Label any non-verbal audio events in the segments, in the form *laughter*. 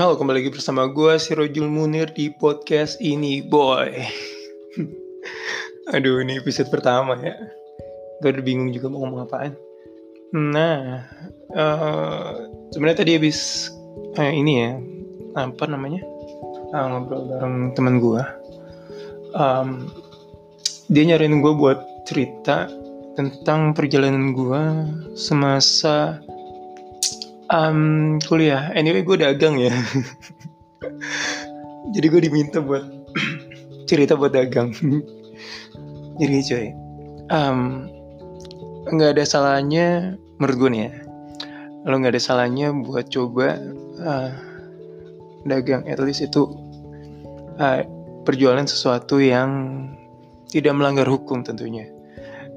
Halo, kembali lagi bersama gue, si Rojul Munir di podcast ini, boy. *laughs* Aduh, ini episode pertama ya. Gue udah bingung juga mau ngomong apaan. Nah, uh, sebenarnya tadi habis uh, ini ya, apa namanya, uh, ngobrol bareng teman gue. Um, dia nyariin gue buat cerita tentang perjalanan gue semasa um, kuliah. Anyway gue dagang ya. *laughs* Jadi gue diminta buat *clears throat* cerita buat dagang. *laughs* Jadi coy. Um, nggak ada salahnya menurut gue nih ya lo nggak ada salahnya buat coba uh, dagang. At least itu uh, perjualan sesuatu yang tidak melanggar hukum tentunya.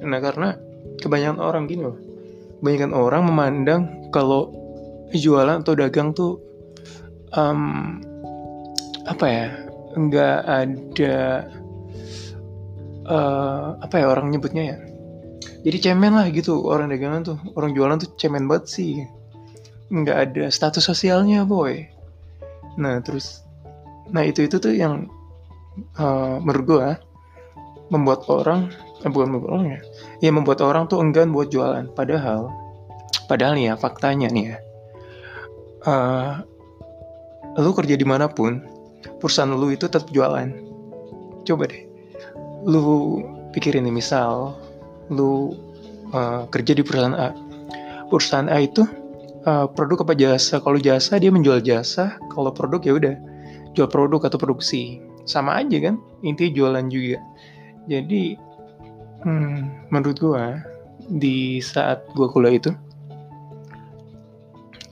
Nah karena kebanyakan orang gini loh. Kebanyakan orang memandang kalau jualan atau dagang tuh um, apa ya nggak ada uh, apa ya orang nyebutnya ya? Jadi cemen lah gitu orang dagangan tuh orang jualan tuh cemen banget sih. Nggak ada status sosialnya boy. Nah terus nah itu itu tuh yang uh, menurut gue membuat orang eh, bukan membuat orang ya ya membuat orang tuh enggan buat jualan. Padahal padahal nih ya faktanya nih ya uh, lu kerja di mana pun perusahaan lu itu tetap jualan. Coba deh lu pikirin nih misal lu uh, kerja di perusahaan A. Perusahaan A itu uh, produk apa jasa? Kalau jasa dia menjual jasa. Kalau produk ya udah jual produk atau produksi. Sama aja kan intinya jualan juga. Jadi hmm, menurut gua di saat gua kuliah itu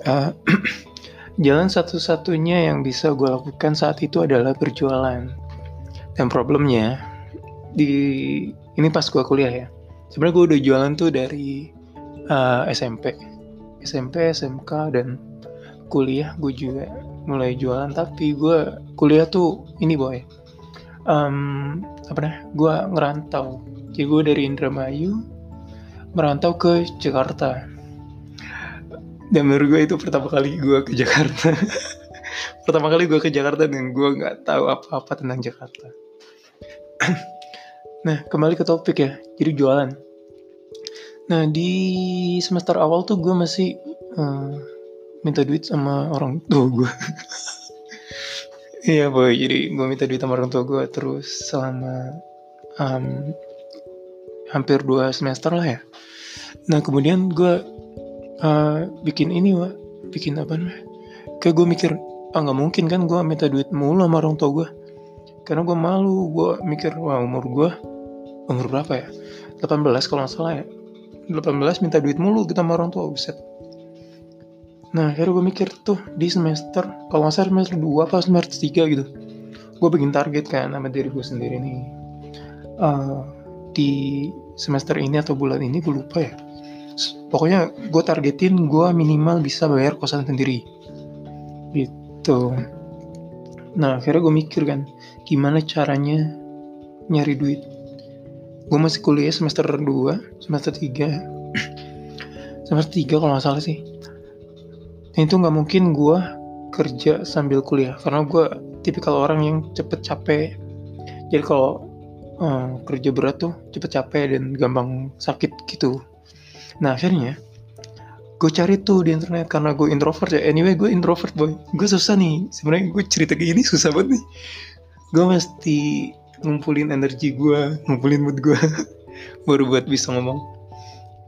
uh, *clears throat* jalan satu-satunya yang bisa gue lakukan saat itu adalah berjualan. Dan problemnya di ini pas gue kuliah ya. Sebenarnya gue udah jualan tuh dari uh, eh, SMP SMP SMK dan kuliah gue juga mulai jualan. Tapi gue kuliah tuh ini boy. Um, apa nih gue ngerantau. Jadi gue dari Indramayu merantau ke Jakarta dan menurut gue itu pertama kali gue ke Jakarta. *laughs* Pertama kali gue ke Jakarta dan gue nggak tahu apa-apa tentang Jakarta. *clears throat* Nah kembali ke topik ya. Jadi jualan. Nah di semester awal tuh gue masih uh, minta duit sama orang tua gue *laughs* Iya boy, jadi gue minta duit sama orang tua gue terus selama um, hampir dua semester lah ya. Nah kemudian gue uh, bikin ini wa bikin apa namanya? Kayak gue mikir ah nggak mungkin kan gue minta duit mulu sama orang tua gue karena gue malu gue mikir wah umur gue umur berapa ya? 18 kalau nggak salah ya. 18 minta duit mulu kita sama orang tua buset. Nah akhirnya gue mikir tuh di semester kalau nggak salah semester 2 apa semester 3 gitu gue bikin target kan sama diri gue sendiri nih. Uh, di semester ini atau bulan ini gue lupa ya pokoknya gue targetin gue minimal bisa bayar kosan sendiri. Gitu. Nah akhirnya gue mikir kan gimana caranya nyari duit? Gue masih kuliah semester 2 semester 3 *clears throat* semester 3 kalau nggak salah sih. Dan itu nggak mungkin gue kerja sambil kuliah karena gue tipikal orang yang cepet capek. Jadi kalau uh, kerja berat tuh cepet capek dan gampang sakit gitu Nah akhirnya gue cari tuh di internet karena gue introvert ya. Anyway gue introvert boy. Gue susah nih. Sebenarnya gue cerita kayak gini susah banget nih. Gue mesti ngumpulin energi gue, ngumpulin mood gue, *laughs* baru buat bisa ngomong.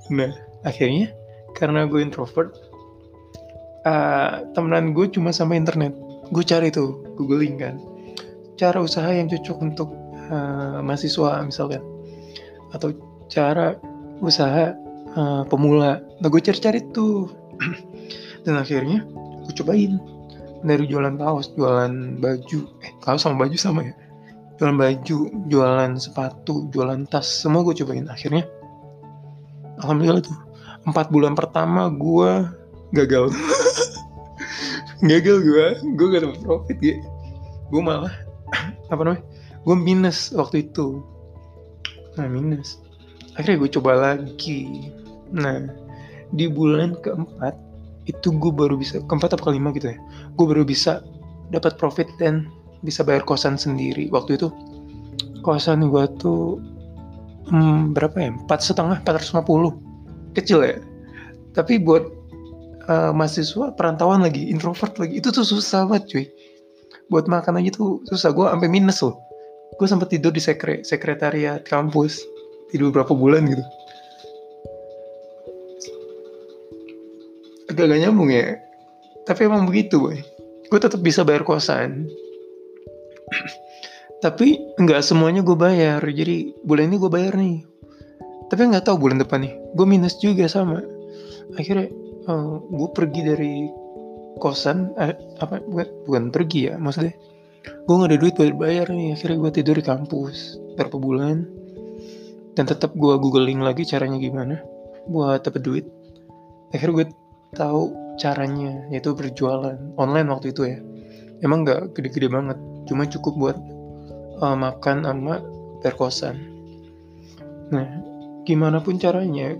Nah akhirnya karena gue introvert, uh, temenan gue cuma sama internet. Gue cari tuh, googling kan. Cara usaha yang cocok untuk uh, mahasiswa misalkan. Atau cara usaha uh, pemula. Nah gue cari-cari tuh. *clears throat* Dan akhirnya gue cobain. Dari jualan kaos jualan baju. Eh kaos sama baju sama ya? Jualan baju jualan sepatu jualan tas semua gue cobain. Akhirnya alhamdulillah tuh empat bulan pertama gue gagal. *laughs* Gagal gue gue gak dapet profit ya gue malah *clears throat* apa namanya gue minus waktu itu. Nah minus. Akhirnya gue coba lagi Nah, di bulan keempat itu gue baru bisa keempat atau kelima gitu ya gue baru bisa dapat profit dan bisa bayar kosan sendiri. Waktu itu kosan gue tuh hmm, berapa ya? Empat setengah empat ratus lima puluh. Kecil ya. Tapi buat uh, mahasiswa perantauan lagi introvert lagi itu tuh susah banget cuy. Buat makan aja tuh susah. Gue sampai minus loh. Gue sempat tidur di sekre sekretariat kampus tidur berapa bulan gitu agak gak nyambung ya. Tapi emang begitu boy. Gue tetap bisa bayar kosan. *clears throat* Tapi nggak semuanya gue bayar. Jadi bulan ini gue bayar nih. Tapi nggak tahu bulan depan nih. Gue minus juga sama. Akhirnya uh, eh, gue pergi dari kosan eh, apa bukan, bukan pergi ya maksudnya. Gue nggak ada duit buat bayar nih. Akhirnya gue tidur di kampus berapa bulan. Dan tetap gue googling lagi caranya gimana buat dapet duit. Akhirnya gue tahu caranya yaitu berjualan online waktu itu ya emang nggak gede-gede banget cuma cukup buat uh, makan sama perkosan. Nah, gimana pun caranya,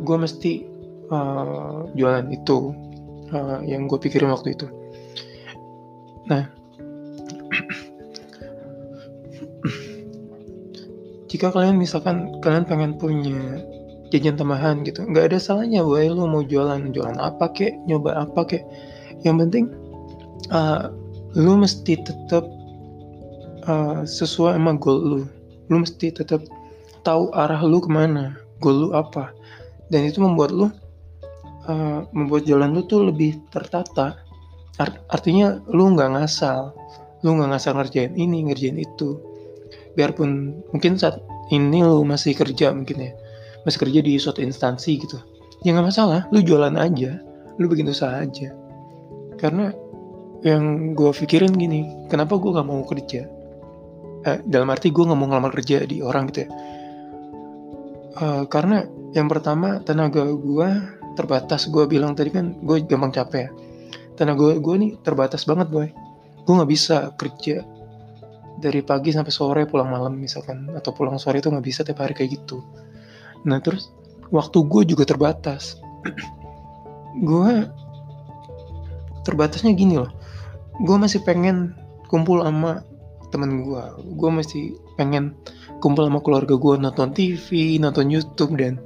gue mesti uh, jualan itu uh, yang gue pikirin waktu itu. Nah, *clears throat* jika kalian misalkan kalian pengen punya jajan tambahan gitu, nggak ada salahnya, boy, lu mau jualan jualan apa kek, nyoba apa kek. Yang penting, uh, lu mesti tetap uh, sesuai sama goal lu. Lu mesti tetap tahu arah lu ke mana goal lu apa. Dan itu membuat lu uh, membuat jalan lu tuh lebih tertata. Art artinya lu nggak ngasal. Lu nggak ngasal ngerjain ini ngerjain itu. Biarpun mungkin saat ini lu masih kerja mungkin ya masih kerja di suatu instansi gitu. Ya nggak masalah. Lu jualan aja. Lu bikin usaha aja. Karena yang gue pikirin gini kenapa gue nggak mau kerja? Eh, dalam arti gue nggak mau ngelamar kerja di orang gitu ya. Uh, karena yang pertama tenaga gue terbatas. Gue bilang tadi kan gue gampang capek ya. Tenaga gue nih terbatas banget boy. Gue nggak bisa kerja dari pagi sampai sore pulang malam misalkan. Atau pulang sore itu nggak bisa tiap hari kayak gitu nah terus waktu gue juga terbatas. Gue terbatasnya gini loh. Gue masih pengen kumpul sama temen gue gue masih pengen kumpul sama keluarga gue nonton TV nonton YouTube dan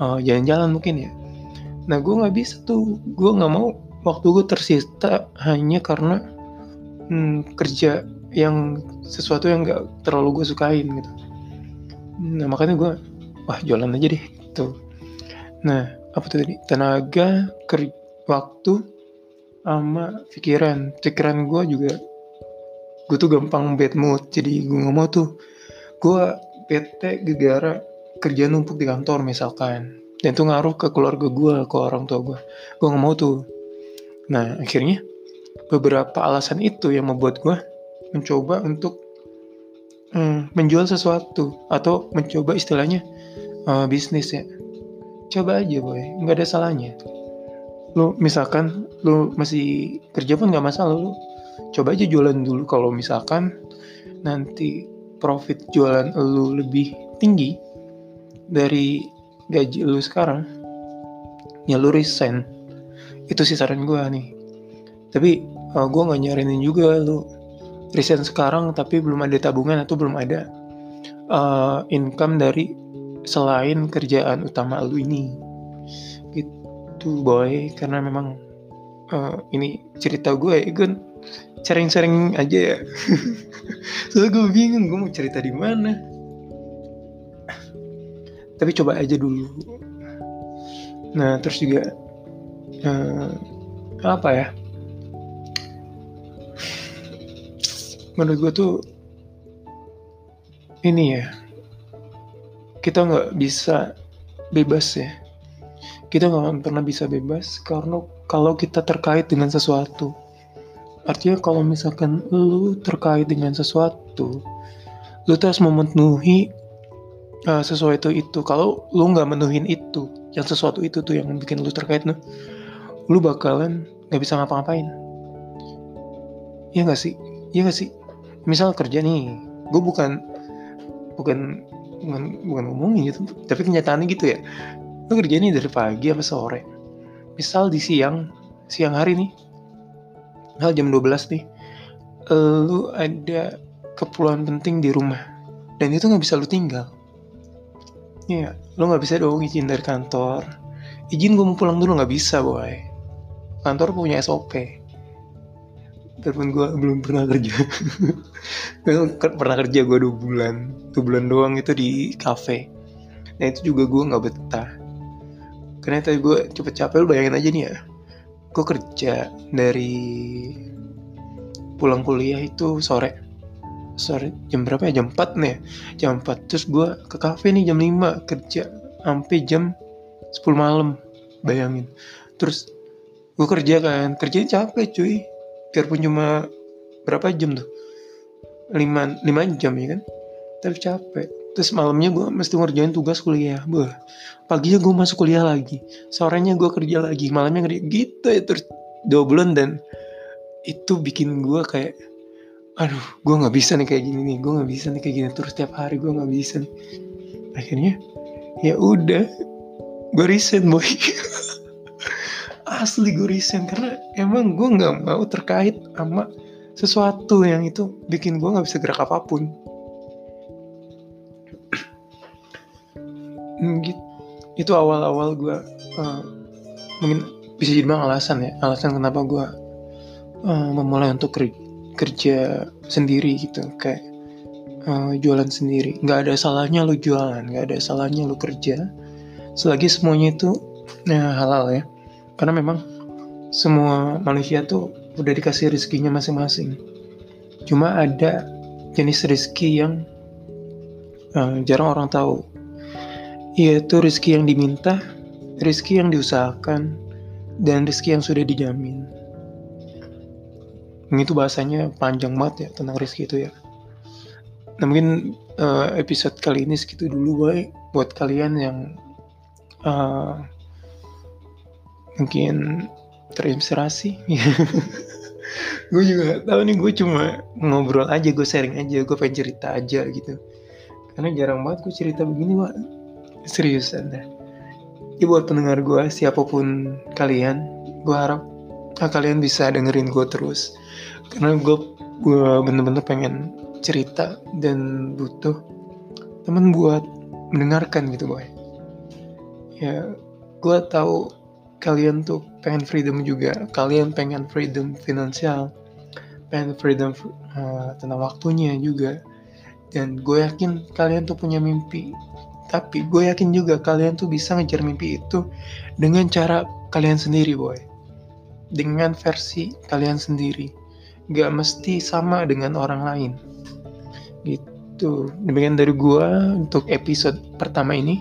eh, jalan-jalan mungkin ya. Nah gue nggak bisa tuh. Gue nggak mau waktu gue tersisa hanya karena hmm, kerja yang sesuatu yang nggak terlalu gue sukain gitu. Nah makanya gue wah jualan aja deh tuh nah apa tuh tadi? Tenaga ker waktu sama pikiran. Pikiran gue juga gue tuh gampang bad mood jadi gue nggak mau tuh. Gue bete gegara kerja numpuk di kantor misalkan. Dan itu ngaruh ke keluarga gue ke orang tua gue gue nggak mau tuh. Nah akhirnya beberapa alasan itu yang membuat gue mencoba untuk hmm, menjual sesuatu atau mencoba istilahnya uh, bisnis ya. Coba aja boy. Nggak ada salahnya. Lu misalkan lu masih kerja pun nggak masalah lu. Coba aja jualan dulu. Kalau misalkan nanti profit jualan lu lebih tinggi dari gaji lu sekarang ya lu resign. Itu sih saran gue nih. Tapi uh, eh, gue nggak nyarinin juga lu resign sekarang tapi belum ada tabungan atau belum ada uh, income dari selain kerjaan utama lu ini. Gitu boy. Karena memang uh, ini cerita gue ya gue sering-sering aja ya. *laughs* Soalnya gue bingung gue mau cerita di mana. Tapi coba aja dulu. Nah terus juga uh, apa ya? Menurut gue tuh ini ya kita nggak bisa bebas ya kita nggak pernah bisa bebas karena kalau kita terkait dengan sesuatu Artinya kalau misalkan lu terkait dengan sesuatu, lu harus memenuhi uh, sesuatu itu. Kalau lu nggak menuhin itu, yang sesuatu itu tuh yang bikin lu terkait lu, lu bakalan nggak bisa ngapa-ngapain. Iya gak sih? Iya gak sih? Misal kerja nih, gue bukan bukan bukan bukan ngomongin gitu, tapi kenyataannya gitu ya. Lu kerja nih dari pagi sampai sore. Misal di siang, siang hari nih, hal jam 12 nih lu ada keperluan penting di rumah dan itu nggak bisa lu tinggal Iya, lu nggak bisa dong izin dari kantor. Izin gue mau pulang dulu nggak bisa, boy. Kantor punya SOP. Biarpun gue belum pernah kerja. *laughs* pernah kerja gue dua bulan. Dua bulan doang itu di cafe. Nah itu juga gue nggak betah. Karena tadi gue cepet capek, lu bayangin aja nih ya. Gue kerja dari pulang kuliah itu sore sore jam berapa ya jam 4 nih jam 4 terus gue ke kafe nih jam 5 kerja sampai jam 10 malam bayangin terus gue kerja kan kerja capek cuy biarpun cuma berapa jam tuh? 5, 5 jam ya kan? Tapi capek. Terus malamnya gue mesti ngerjain tugas kuliah. Bah paginya gue masuk kuliah lagi. Sorenya gue kerja lagi. Malamnya kerja gitu ya terus dua bulan dan itu bikin gue kayak aduh gue nggak bisa nih kayak gini nih. Gue nggak bisa nih kayak gini. Terus tiap hari gue nggak bisa nih. Akhirnya ya udah gue resign boy *laughs* asli gue resign karena emang gue nggak mau terkait sama sesuatu yang itu bikin gue nggak bisa gerak apa pun. *clears throat* Gitu itu awal-awal gue uh, mungkin bisa jadi bang alasan ya alasan kenapa gue uh, memulai untuk kerja, sendiri gitu kayak uh, jualan sendiri. Nggak ada salahnya lu jualan nggak ada salahnya lu kerja. Selagi semuanya itu ya, halal ya karena memang semua manusia tuh udah dikasih rezekinya masing-masing. Cuma ada jenis rezeki yang uh, jarang orang tahu. Yaitu rezeki yang diminta rezeki yang diusahakan dan rezeki yang sudah dijamin. Ini tuh bahasanya panjang banget ya tentang rezeki itu ya. Nah mungkin uh, episode kali ini segitu dulu boy buat kalian yang uh, mungkin terinspirasi. *laughs* Gue juga tahu nih gue cuma ngobrol aja gue sharing aja gue pengen cerita aja gitu. Karena jarang banget gue cerita begini wah serius anda ya buat pendengar gue siapa pun kalian gue harap ah, kalian bisa dengerin gue terus. Karena gue gue bener-bener pengen cerita dan butuh teman buat mendengarkan gitu boy. Ya gue tahu kalian tuh pengen freedom juga. Kalian pengen freedom finansial. Pengen freedom uh, tentang waktunya juga. Dan gue yakin kalian tuh punya mimpi. Tapi gue yakin juga kalian tuh bisa ngejar mimpi itu dengan cara kalian sendiri boy. Dengan versi kalian sendiri. Gak mesti sama dengan orang lain. Gitu. Demikian dari gue untuk episode pertama ini.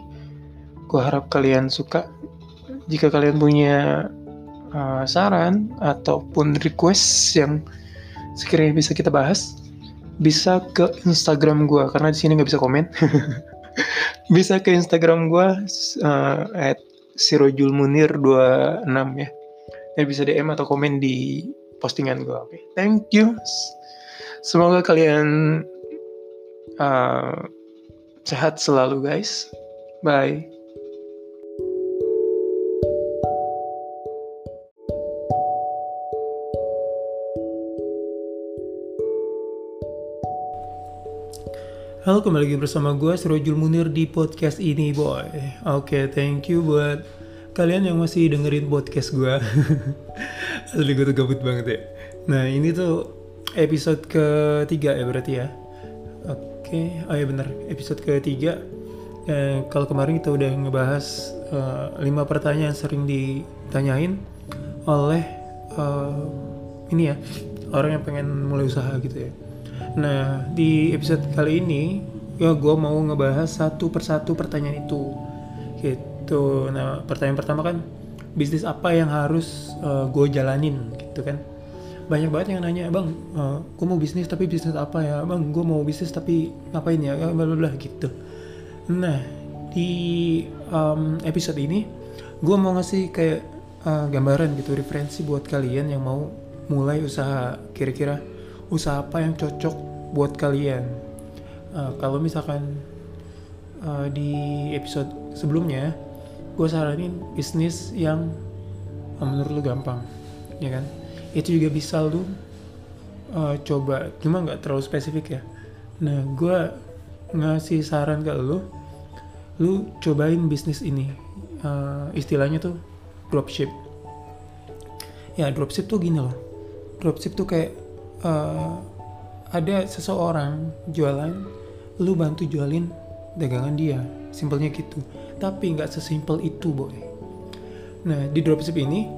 Gue harap kalian suka jika kalian punya uh, saran ataupun request yang sekiranya bisa kita bahas bisa ke Instagram gue karena di sini nggak bisa komen *laughs* bisa ke Instagram gue uh, at sirojulmunir 26 ya dan bisa DM atau komen di postingan gue. Oke, okay. thank you. Semoga kalian uh, sehat selalu guys. Bye. Halo, kembali lagi bersama gue, Sirojul Munir di podcast ini, boy. Oke, okay, thank you buat kalian yang masih dengerin podcast gue *laughs* asli gue tuh gabut banget ya nah ini tuh episode ketiga ya berarti ya oke okay. oh ya bener episode ketiga eh, kalau kemarin kita udah ngebahas uh, lima pertanyaan yang sering ditanyain oleh uh, ini ya orang yang pengen mulai usaha gitu ya nah di episode kali ini ya gue mau ngebahas satu persatu pertanyaan itu. Gitu. Nah pertanyaan pertama kan bisnis apa yang harus uh, eh, gue jalanin? Gitu kan. Banyak banget yang nanya bang uh, eh, gue mau bisnis tapi bisnis apa ya? Bang gue mau bisnis tapi ngapain ya? Bla bla gitu. Nah di um, episode ini gue mau ngasih kayak uh, gambaran gitu referensi buat kalian yang mau mulai usaha kira-kira usaha apa yang cocok buat kalian? Uh, kalau misalkan uh, di episode sebelumnya gue saranin bisnis yang menurut lu gampang ya kan? Itu juga bisa lu uh, coba cuma nggak terlalu spesifik ya. Nah gue ngasih saran ke lu lu cobain bisnis ini. Uh, istilahnya tuh dropship. Ya dropship tuh gini loh. Dropship tuh kayak uh, ada seseorang jualan lu bantu jualin dagangan dia. Simpelnya gitu. Tapi nggak sesimpel itu boy. Nah di dropship ini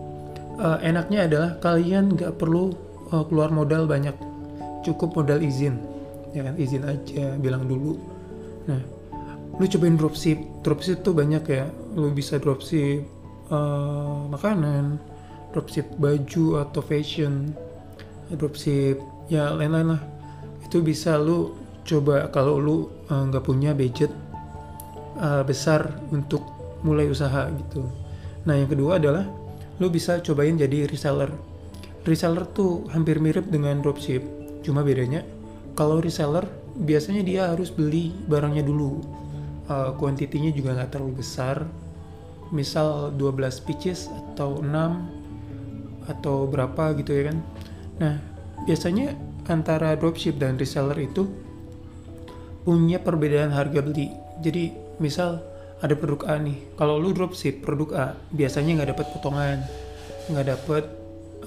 uh, enaknya adalah kalian nggak perlu uh, keluar modal banyak. Cukup modal izin. Ya kan? Izin aja bilang dulu. Nah lu cobain dropship. Dropship tuh banyak ya. Lu bisa dropship uh, makanan dropship baju atau fashion dropship ya lain-lain lah. Itu bisa lu coba kalau lu eh, nggak uh, punya budget uh, besar untuk mulai usaha gitu. Nah yang kedua adalah lu bisa cobain jadi reseller. Reseller tuh hampir mirip dengan dropship cuma bedanya kalau reseller biasanya dia harus beli barangnya dulu. Uh, juga nggak terlalu besar. Misal 12 pieces atau 6 atau berapa gitu ya kan nah biasanya antara dropship dan reseller itu punya perbedaan harga beli jadi misal ada produk A nih kalau lu dropship produk A biasanya nggak dapat potongan nggak dapat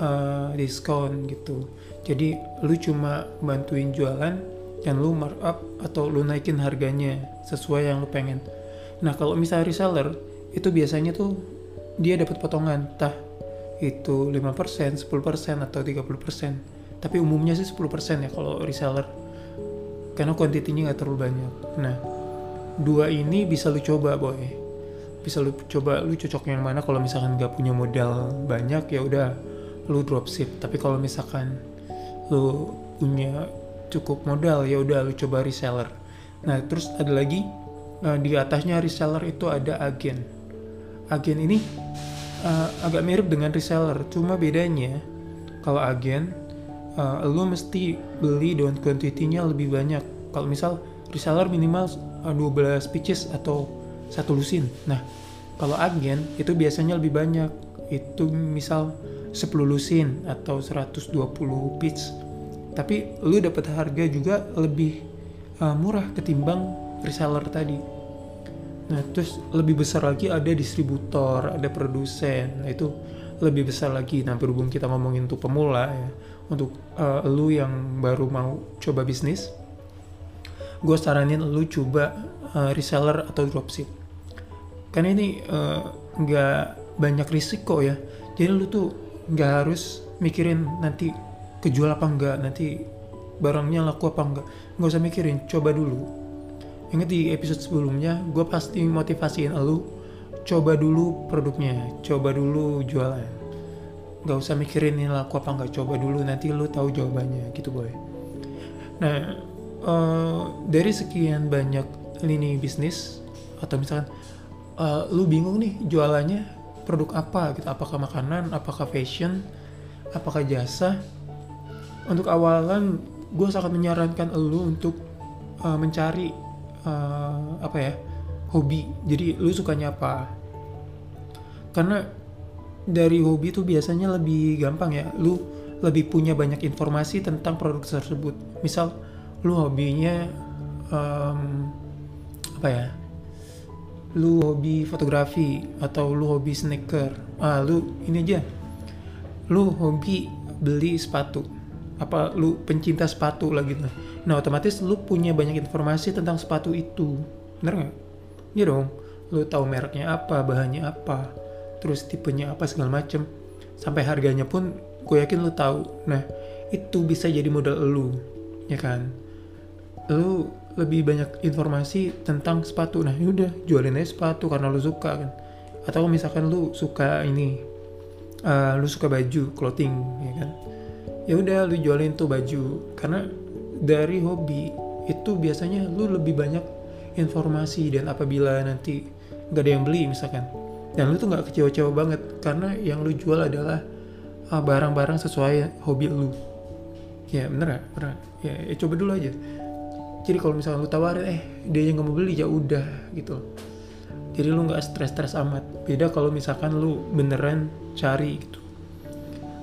uh, diskon gitu jadi lu cuma bantuin jualan dan lu markup atau lu naikin harganya sesuai yang lu pengen. Nah kalau misalnya reseller itu biasanya tuh dia dapat potongan tah itu 5%, 10% atau 30%. Tapi umumnya sih 10% ya kalau reseller. Karena kuantitinya nggak terlalu banyak. Nah, dua ini bisa lu coba boy. Bisa lu coba lu cocok yang mana kalau misalkan nggak punya modal banyak ya udah lu dropship. Tapi kalau misalkan lu punya cukup modal ya udah lu coba reseller nah terus ada lagi uh, di atasnya reseller itu ada agen agen ini uh, agak mirip dengan reseller cuma bedanya kalau agen uh, lu mesti beli dengan kuantitinya lebih banyak. Kalau misal reseller minimal uh, 12 pieces atau satu lusin. Nah kalau agen itu biasanya lebih banyak. Itu misal 10 lusin atau 120 piece tapi lu dapat harga juga lebih uh, murah ketimbang reseller tadi nah terus lebih besar lagi ada distributor ada produsen. Nah itu lebih besar lagi. Nah berhubung kita ngomongin untuk pemula ya untuk uh, lu yang baru mau coba bisnis gue saranin lu coba uh, reseller atau dropship. Karena ini nggak uh, banyak risiko ya. Jadi lu tuh nggak harus mikirin nanti kejual apa enggak nanti barangnya laku apa enggak nggak usah mikirin coba dulu ingat di episode sebelumnya gue pasti motivasiin lu coba dulu produknya coba dulu jualan. Nggak usah mikirin ini laku apa enggak coba dulu nanti lu tahu jawabannya gitu boy. Nah uh, dari sekian banyak lini bisnis atau misalkan uh, lu bingung nih jualannya produk apa gitu. Apakah makanan apakah fashion apakah jasa? Untuk awalan gue sangat menyarankan lu untuk uh, mencari uh, apa ya hobi. Jadi lu sukanya apa? Karena dari hobi itu biasanya lebih gampang ya. Lu lebih punya banyak informasi tentang produk tersebut. Misal lu hobinya um, apa ya? Lu hobi fotografi atau lu hobi sneaker. Ah lu ini aja. Lu hobi beli sepatu. Apa lu pencinta sepatu lah gitu nah otomatis lu punya banyak informasi tentang sepatu itu. Bener nggak? Iya dong. Lu tahu mereknya apa bahannya apa terus tipenya apa segala macem. Sampai harganya pun gue yakin lu tahu. Nah itu bisa jadi modal lu ya kan? Lu lebih banyak informasi tentang sepatu. Nah yaudah jualin aja sepatu karena lu suka kan? Atau misalkan lu suka ini uh, lu suka baju clothing ya kan? Ya udah lu jualin tuh baju. Karena dari hobi itu biasanya lu lebih banyak informasi dan apabila nanti gak ada yang beli misalkan. Dan lu tuh nggak kecewa-kecewa banget karena yang lu jual adalah ah, barang-barang uh, sesuai hobi lu. Ya bener gak? bener ya, ya coba dulu aja. Jadi kalau misalnya lu tawarin eh dia yang nggak mau beli ya udah gitu jadi lu nggak stres-stres amat. Beda kalau misalkan lu beneran cari gitu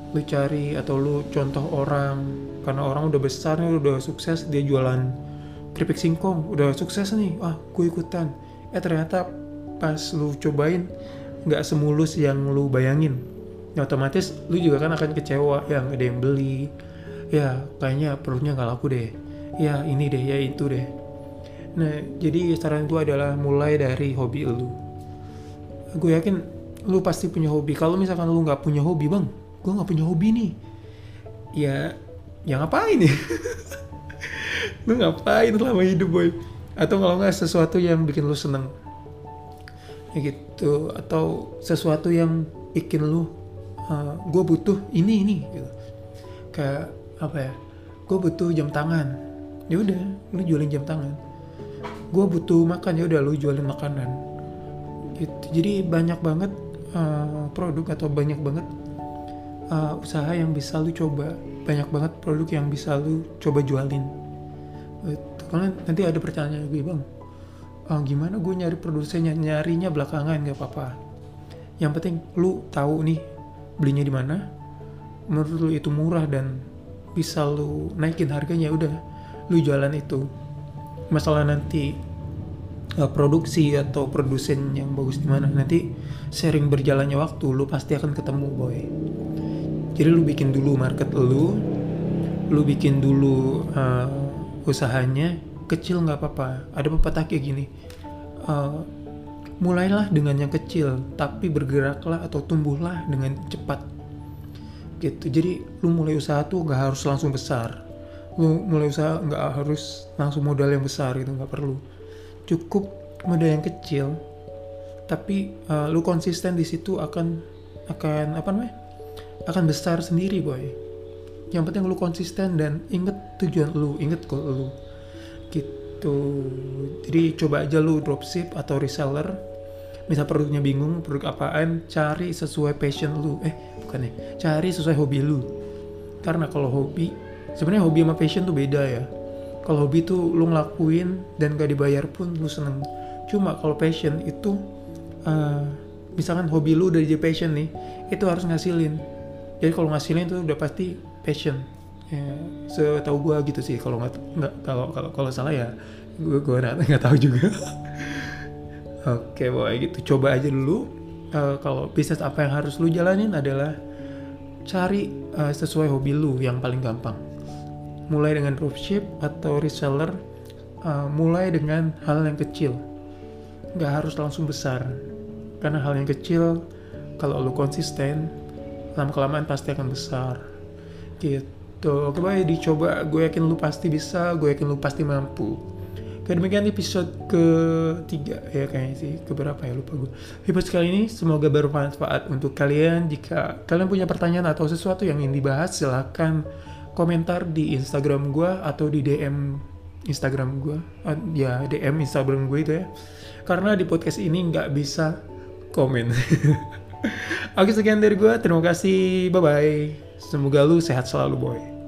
lu cari atau lu contoh orang. Karena orang udah besar nih udah sukses dia jualan keripik singkong udah sukses nih. Ah gue ikutan. Eh ternyata pas lu cobain nggak semulus yang lu bayangin. Ya otomatis lu juga kan akan kecewa. Ya nggak ada yang beli. Ya kayaknya perutnya nggak laku deh. Ya ini deh ya itu deh. Nah jadi saran gue adalah mulai dari hobi lu. Gue yakin lu pasti punya hobi. Kalau misalkan lu nggak punya hobi bang gue nggak punya hobi nih. Ya ya ngapain ya? *laughs* Lu ngapain selama hidup boy? Atau kalau nggak sesuatu yang bikin lu seneng? Ya gitu. Atau sesuatu yang bikin lu uh, gue butuh ini ini gitu. Kayak apa ya? Gue butuh jam tangan. Ya udah lu jualin jam tangan. Gue butuh makan ya udah lu jualin makanan. Gitu. Jadi banyak banget uh, produk atau banyak banget uh, usaha yang bisa lu coba. Banyak banget produk yang bisa lu coba jualin. Itu karena nanti ada pertanyaan gue bang. Uh, gimana gue nyari produsennya nyarinya belakangan? Gak apa-apa. Yang penting lu tahu nih belinya di mana. Menurut lu itu murah dan bisa lu naikin harganya udah lu jualan itu. Masalah nanti uh, produksi atau produsen yang bagus di mana. Nanti sharing berjalannya waktu lu pasti akan ketemu boy jadi lu bikin dulu market lu lu bikin dulu uh, usahanya kecil nggak apa-apa. Ada pepatah kayak gini uh, mulailah dengan yang kecil tapi bergeraklah atau tumbuhlah dengan cepat. Gitu. Jadi lu mulai usaha tuh nggak harus langsung besar. Lu mulai usaha nggak harus langsung modal yang besar gitu nggak perlu. Cukup modal yang kecil tapi uh, lu konsisten di situ akan akan apa namanya akan besar sendiri boy. Yang penting lu konsisten dan inget tujuan lu inget goal lu. Gitu. Jadi coba aja lu dropship atau reseller. Misal produknya bingung produk apaan cari sesuai passion lu. Eh bukan ya. Cari sesuai hobi lu. Karena kalau hobi sebenarnya hobi sama passion tuh beda ya. Kalau hobi tuh lu ngelakuin dan gak dibayar pun lu seneng. Cuma kalau passion itu uh, misalkan hobi lu udah jadi passion nih itu harus ngasilin jadi kalau ngasilin itu udah pasti passion. Ya, setahu gue gitu sih. Kalau nggak nggak kalau kalau kalau salah ya gue gue *laughs* nggak tahu juga. *laughs* Oke okay, boy gitu. Coba aja dulu. Uh, kalau bisnis apa yang harus lu jalanin adalah cari uh, sesuai hobi lu yang paling gampang. Mulai dengan dropship atau reseller uh, mulai dengan hal yang kecil. Nggak harus langsung besar. Karena hal yang kecil kalau lu konsisten lama kelamaan pasti akan besar. Gitu. Oke baik dicoba. Gue yakin lu pasti bisa. Gue yakin lu pasti mampu. Oke demikian episode ketiga. Ya kayaknya sih. Keberapa ya? Lupa gue episode kali ini semoga bermanfaat untuk kalian. Jika kalian punya pertanyaan atau sesuatu yang ingin dibahas silahkan komentar di Instagram gue atau di DM Instagram gue uh, ya DM Instagram gue itu ya. Karena di podcast ini nggak bisa komen *laughs* Oke sekian dari gue, terima kasih, bye-bye. Semoga lu sehat selalu boy.